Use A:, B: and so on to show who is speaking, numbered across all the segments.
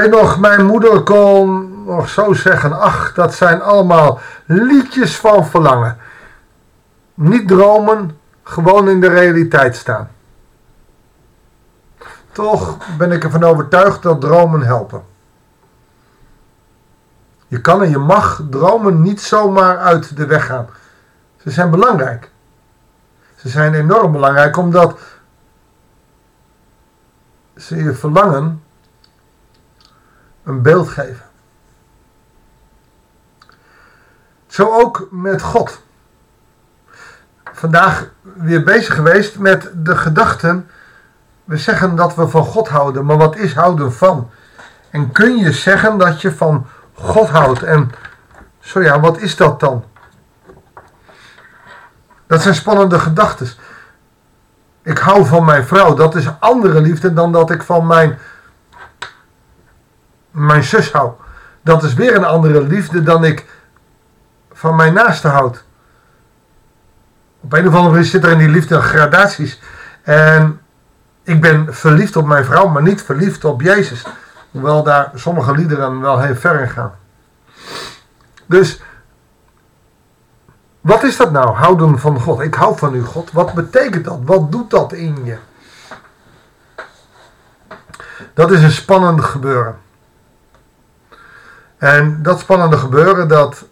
A: weet nog, mijn moeder kon nog zo zeggen, ach, dat zijn allemaal liedjes van verlangen. Niet dromen, gewoon in de realiteit staan. Toch ben ik ervan overtuigd dat dromen helpen. Je kan en je mag dromen niet zomaar uit de weg gaan. Ze zijn belangrijk. Ze zijn enorm belangrijk omdat ze je verlangen een beeld geven. Zo ook met God. Vandaag weer bezig geweest met de gedachten. We zeggen dat we van God houden, maar wat is houden van? En kun je zeggen dat je van God houdt? En zo ja, wat is dat dan? Dat zijn spannende gedachten. Ik hou van mijn vrouw. Dat is andere liefde dan dat ik van mijn, mijn zus hou. Dat is weer een andere liefde dan ik van mijn naaste houd. Op een of andere manier zit er in die liefde gradaties. En ik ben verliefd op mijn vrouw, maar niet verliefd op Jezus. Hoewel daar sommige liederen wel heel ver in gaan. Dus wat is dat nou, houden van God? Ik hou van u, God. Wat betekent dat? Wat doet dat in je? Dat is een spannend gebeuren. En dat spannende gebeuren, dat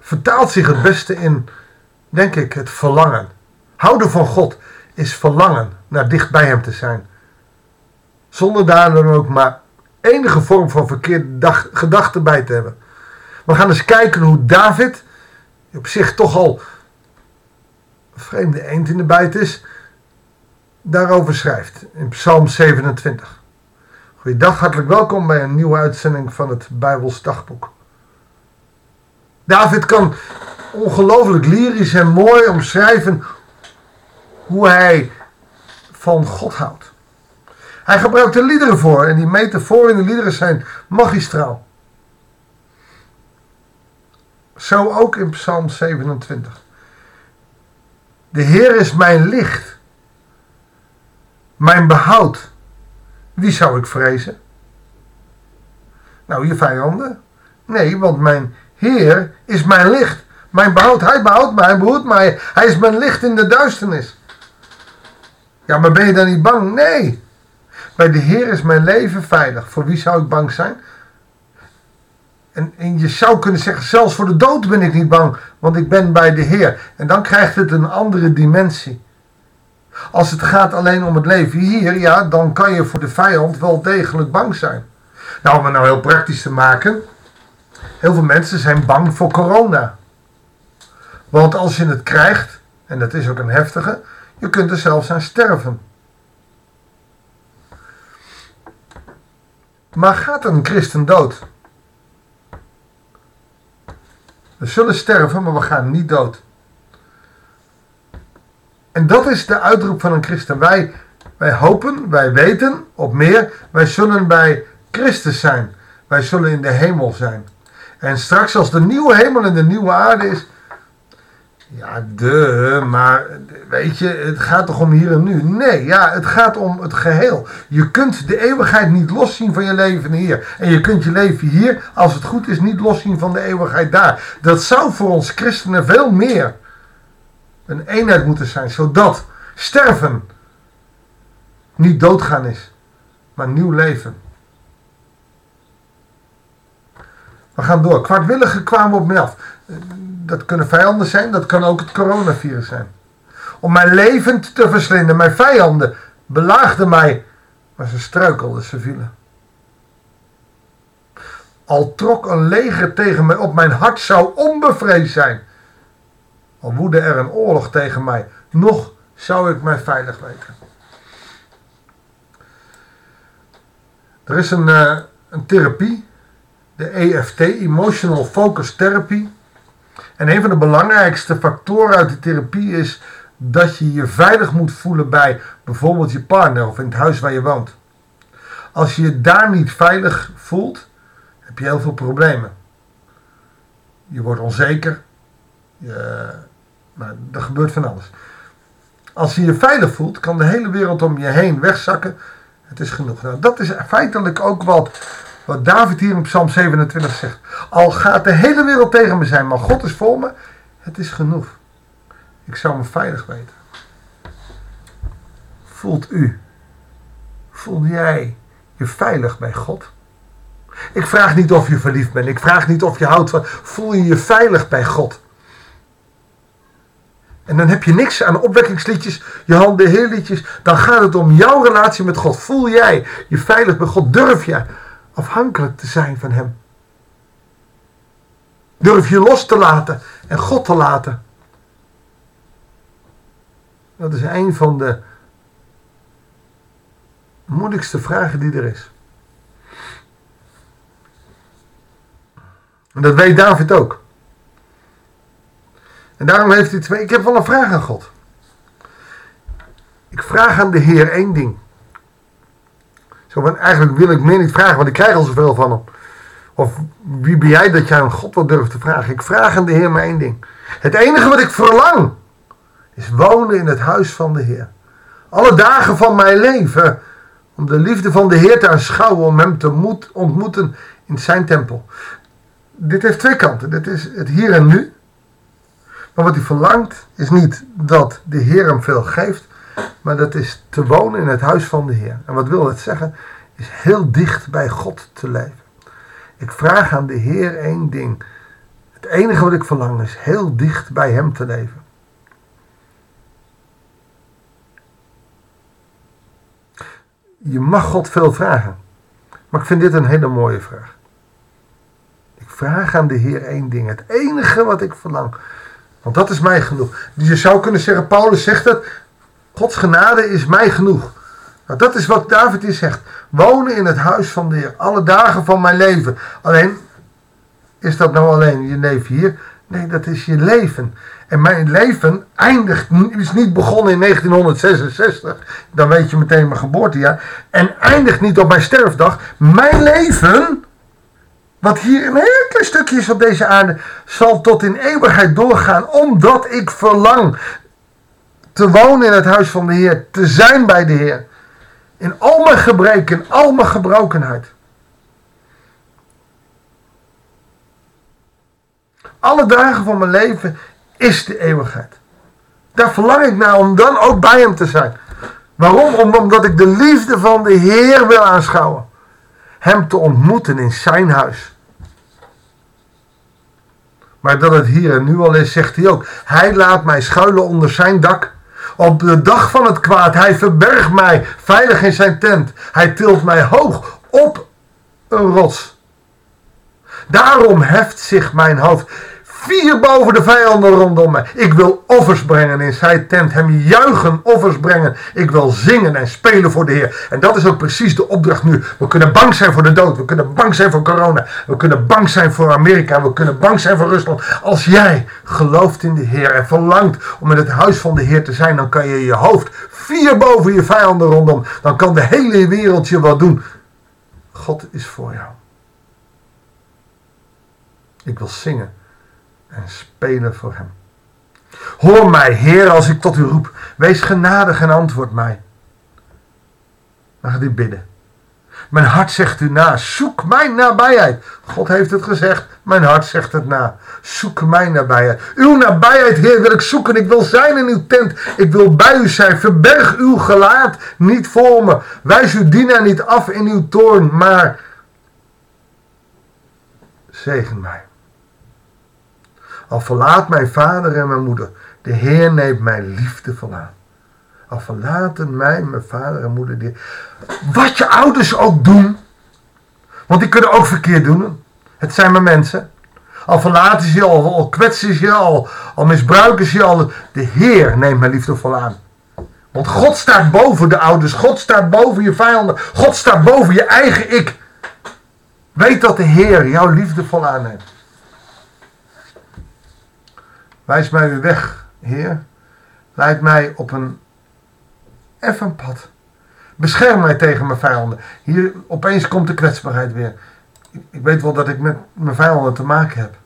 A: vertaalt zich het beste in, denk ik, het verlangen. Houden van God is verlangen naar dicht bij Hem te zijn. Zonder daar dan ook maar enige vorm van verkeerde gedachten bij te hebben. We gaan eens kijken hoe David, op zich toch al een vreemde eend in de bijt is, daarover schrijft in Psalm 27. Goeiedag, hartelijk welkom bij een nieuwe uitzending van het Bijbels Dagboek. David kan ongelooflijk lyrisch en mooi omschrijven hoe hij van God houdt. Hij gebruikt er liederen voor en die metaforen in de liederen zijn magistraal. Zo ook in Psalm 27. De Heer is mijn licht, mijn behoud. Wie zou ik vrezen? Nou, je vijanden? Nee, want mijn Heer is mijn licht, mijn behoud. Hij behoudt mij, hij behoedt mij. Hij is mijn licht in de duisternis. Ja, maar ben je dan niet bang? Nee. Bij de Heer is mijn leven veilig. Voor wie zou ik bang zijn? En, en, je zou kunnen zeggen, zelfs voor de dood ben ik niet bang, want ik ben bij de Heer. En dan krijgt het een andere dimensie. Als het gaat alleen om het leven hier, ja, dan kan je voor de vijand wel degelijk bang zijn. Nou, om het nou heel praktisch te maken. Heel veel mensen zijn bang voor corona. Want als je het krijgt, en dat is ook een heftige, je kunt er zelfs aan sterven. Maar gaat een christen dood? We zullen sterven, maar we gaan niet dood. En dat is de uitroep van een christen. Wij, wij hopen, wij weten op meer. Wij zullen bij Christus zijn. Wij zullen in de hemel zijn. En straks als de nieuwe hemel en de nieuwe aarde is, ja, de, maar weet je, het gaat toch om hier en nu? Nee, ja, het gaat om het geheel. Je kunt de eeuwigheid niet loszien van je leven hier. En je kunt je leven hier, als het goed is, niet loszien van de eeuwigheid daar. Dat zou voor ons christenen veel meer een eenheid moeten zijn, zodat sterven niet doodgaan is, maar nieuw leven. We gaan door. Kwaadwilligen kwamen op me af dat kunnen vijanden zijn, dat kan ook het coronavirus zijn. Om mijn levend te verslinden. Mijn vijanden belaagden mij, maar ze struikelden, ze vielen. Al trok een leger tegen mij op, mijn hart zou onbevreesd zijn. Al woedde er een oorlog tegen mij, nog zou ik mij veilig weten. Er is een, uh, een therapie, de EFT, Emotional Focus Therapy. En een van de belangrijkste factoren uit de therapie is dat je je veilig moet voelen bij bijvoorbeeld je partner of in het huis waar je woont. Als je je daar niet veilig voelt, heb je heel veel problemen. Je wordt onzeker. Je, maar er gebeurt van alles. Als je je veilig voelt, kan de hele wereld om je heen wegzakken Het is genoeg. Nou, dat is feitelijk ook wat, wat David hier in Psalm 27 zegt. Al gaat de hele wereld tegen me zijn, maar God is voor me. Het is genoeg. Ik zou me veilig weten. Voelt u, voel jij je veilig bij God? Ik vraag niet of je verliefd bent. Ik vraag niet of je houdt van. Voel je je veilig bij God? En dan heb je niks aan opwekkingsliedjes, je handen heerliedjes. Dan gaat het om jouw relatie met God. Voel jij je veilig bij God? Durf je afhankelijk te zijn van Hem? Durf je los te laten en God te laten? Dat is een van de moeilijkste vragen die er is. En dat weet David ook. En daarom heeft hij twee. Ik heb wel een vraag aan God. Ik vraag aan de Heer één ding. Zo, want eigenlijk wil ik meer niet vragen, want ik krijg al zoveel van hem. Of wie ben jij dat jij aan God wat durft te vragen? Ik vraag aan de Heer maar één ding. Het enige wat ik verlang is wonen in het huis van de Heer. Alle dagen van mijn leven om de liefde van de Heer te aanschouwen, om Hem te ontmoeten in Zijn tempel. Dit heeft twee kanten. Dit is het hier en nu. Maar wat hij verlangt is niet dat de Heer hem veel geeft, maar dat is te wonen in het huis van de Heer. En wat wil dat zeggen? Is heel dicht bij God te leven. Ik vraag aan de Heer één ding. Het enige wat ik verlang is heel dicht bij Hem te leven. Je mag God veel vragen. Maar ik vind dit een hele mooie vraag. Ik vraag aan de Heer één ding. Het enige wat ik verlang want dat is mij genoeg. Je zou kunnen zeggen, Paulus zegt het, Gods genade is mij genoeg. Nou, dat is wat David hier zegt. Wonen in het huis van de Heer, alle dagen van mijn leven. Alleen, is dat nou alleen je leven hier? Nee, dat is je leven. En mijn leven eindigt, is niet begonnen in 1966. Dan weet je meteen mijn geboortejaar. En eindigt niet op mijn sterfdag. Mijn leven wat hier een heel klein stukje is op deze aarde, zal tot in eeuwigheid doorgaan, omdat ik verlang te wonen in het huis van de Heer, te zijn bij de Heer. In al mijn gebreken, al mijn gebrokenheid. Alle dagen van mijn leven is de eeuwigheid. Daar verlang ik naar om dan ook bij hem te zijn. Waarom? Omdat ik de liefde van de Heer wil aanschouwen hem te ontmoeten in zijn huis. Maar dat het hier en nu al is, zegt hij ook. Hij laat mij schuilen onder zijn dak. Op de dag van het kwaad. Hij verbergt mij veilig in zijn tent. Hij tilt mij hoog op een rots. Daarom heft zich mijn hoofd vier boven de vijanden rondom mij. Ik wil offers brengen in zijn tent. Hem juichen offers brengen. Ik wil zingen en spelen voor de Heer. En dat is ook precies de opdracht nu. We kunnen bang zijn voor de dood. We kunnen bang zijn voor corona. We kunnen bang zijn voor Amerika. We kunnen bang zijn voor Rusland. Als jij gelooft in de Heer en verlangt om in het huis van de Heer te zijn, dan kan je je hoofd vier boven je vijanden rondom. Dan kan de hele wereld je wat doen. God is voor jou. Ik wil zingen en spelen voor hem. Hoor mij, Heer, als ik tot u roep. Wees genadig en antwoord mij. Dan gaat u bidden. Mijn hart zegt u na. Zoek mijn nabijheid. God heeft het gezegd. Mijn hart zegt het na. Zoek mijn nabijheid. Uw nabijheid, Heer, wil ik zoeken. Ik wil zijn in uw tent. Ik wil bij u zijn. Verberg uw gelaat niet voor me. Wijs uw dienaar niet af in uw toorn. Maar zegen mij. Al verlaat mijn vader en mijn moeder, de Heer neemt mijn liefde aan. Al verlaten mij mijn vader en moeder. Die... Wat je ouders ook doen, want die kunnen ook verkeerd doen. Het zijn maar mensen. Al verlaten ze je, al, al kwetsen ze je, al, al misbruiken ze je, al. De Heer neemt mijn liefde aan. Want God staat boven de ouders. God staat boven je vijanden. God staat boven je eigen ik. Weet dat de Heer jouw liefde aan neemt. Wijs mij weer weg, Heer. Leid mij op een effen pad. Bescherm mij tegen mijn vijanden. Hier opeens komt de kwetsbaarheid weer. Ik weet wel dat ik met mijn vijanden te maken heb.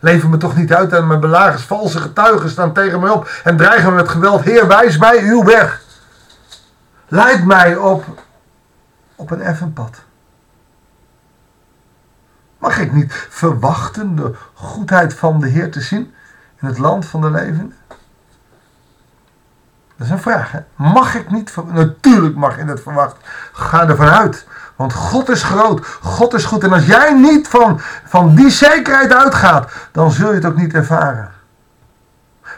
A: Lever me toch niet uit en mijn belagers, valse getuigen staan tegen mij op en dreigen me met geweld. Heer, wijs mij uw weg. Leid mij op op een effen pad? Mag ik niet verwachten de goedheid van de Heer te zien het land van de levenden? Dat is een vraag. Mag ik niet? Natuurlijk mag je het verwachten. Ga ervan uit. Want God is groot. God is goed. En als jij niet van, van die zekerheid uitgaat, dan zul je het ook niet ervaren.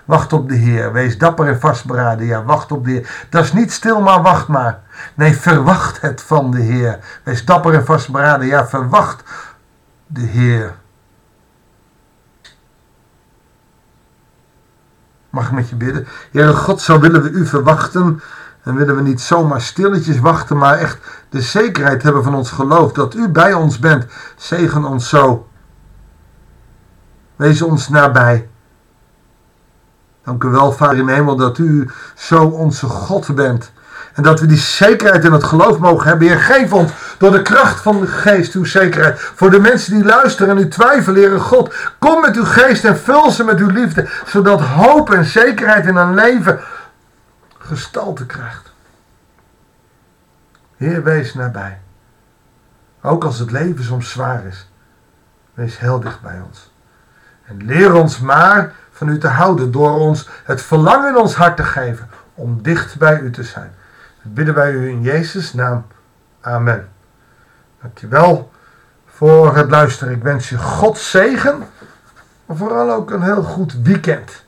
A: Wacht op de Heer. Wees dapper en vastberaden. Ja, wacht op de Heer. Dat is niet stil, maar wacht maar. Nee, verwacht het van de Heer. Wees dapper en vastberaden. Ja, verwacht de Heer. Mag ik met je bidden? Heer God, zo willen we u verwachten. En willen we niet zomaar stilletjes wachten, maar echt de zekerheid hebben van ons geloof dat u bij ons bent. Zegen ons zo. Wees ons nabij. Dank u wel, Vader in hemel, dat u zo onze God bent. En dat we die zekerheid in het geloof mogen hebben. Heer, geef ons door de kracht van de geest uw zekerheid. Voor de mensen die luisteren en u twijfelen, Heer God. Kom met uw geest en vul ze met uw liefde. Zodat hoop en zekerheid in hun leven gestalte krijgt. Heer, wees nabij. Ook als het leven soms zwaar is. Wees heel dicht bij ons. En leer ons maar van u te houden door ons het verlangen in ons hart te geven om dicht bij u te zijn. Bidden wij u in Jezus' naam. Amen. Dankjewel voor het luisteren. Ik wens je God zegen, maar vooral ook een heel goed weekend.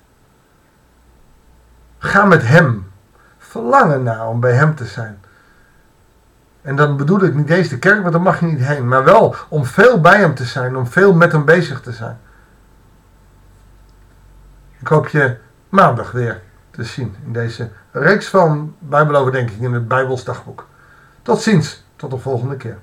A: Ga met Hem. Verlangen naar om bij Hem te zijn. En dan bedoel ik niet deze kerk, want daar mag je niet heen. Maar wel om veel bij Hem te zijn, om veel met Hem bezig te zijn. Ik hoop je maandag weer te zien in deze reeks van Bijbeloverdenkingen in het Bijbelsdagboek. Tot ziens, tot de volgende keer.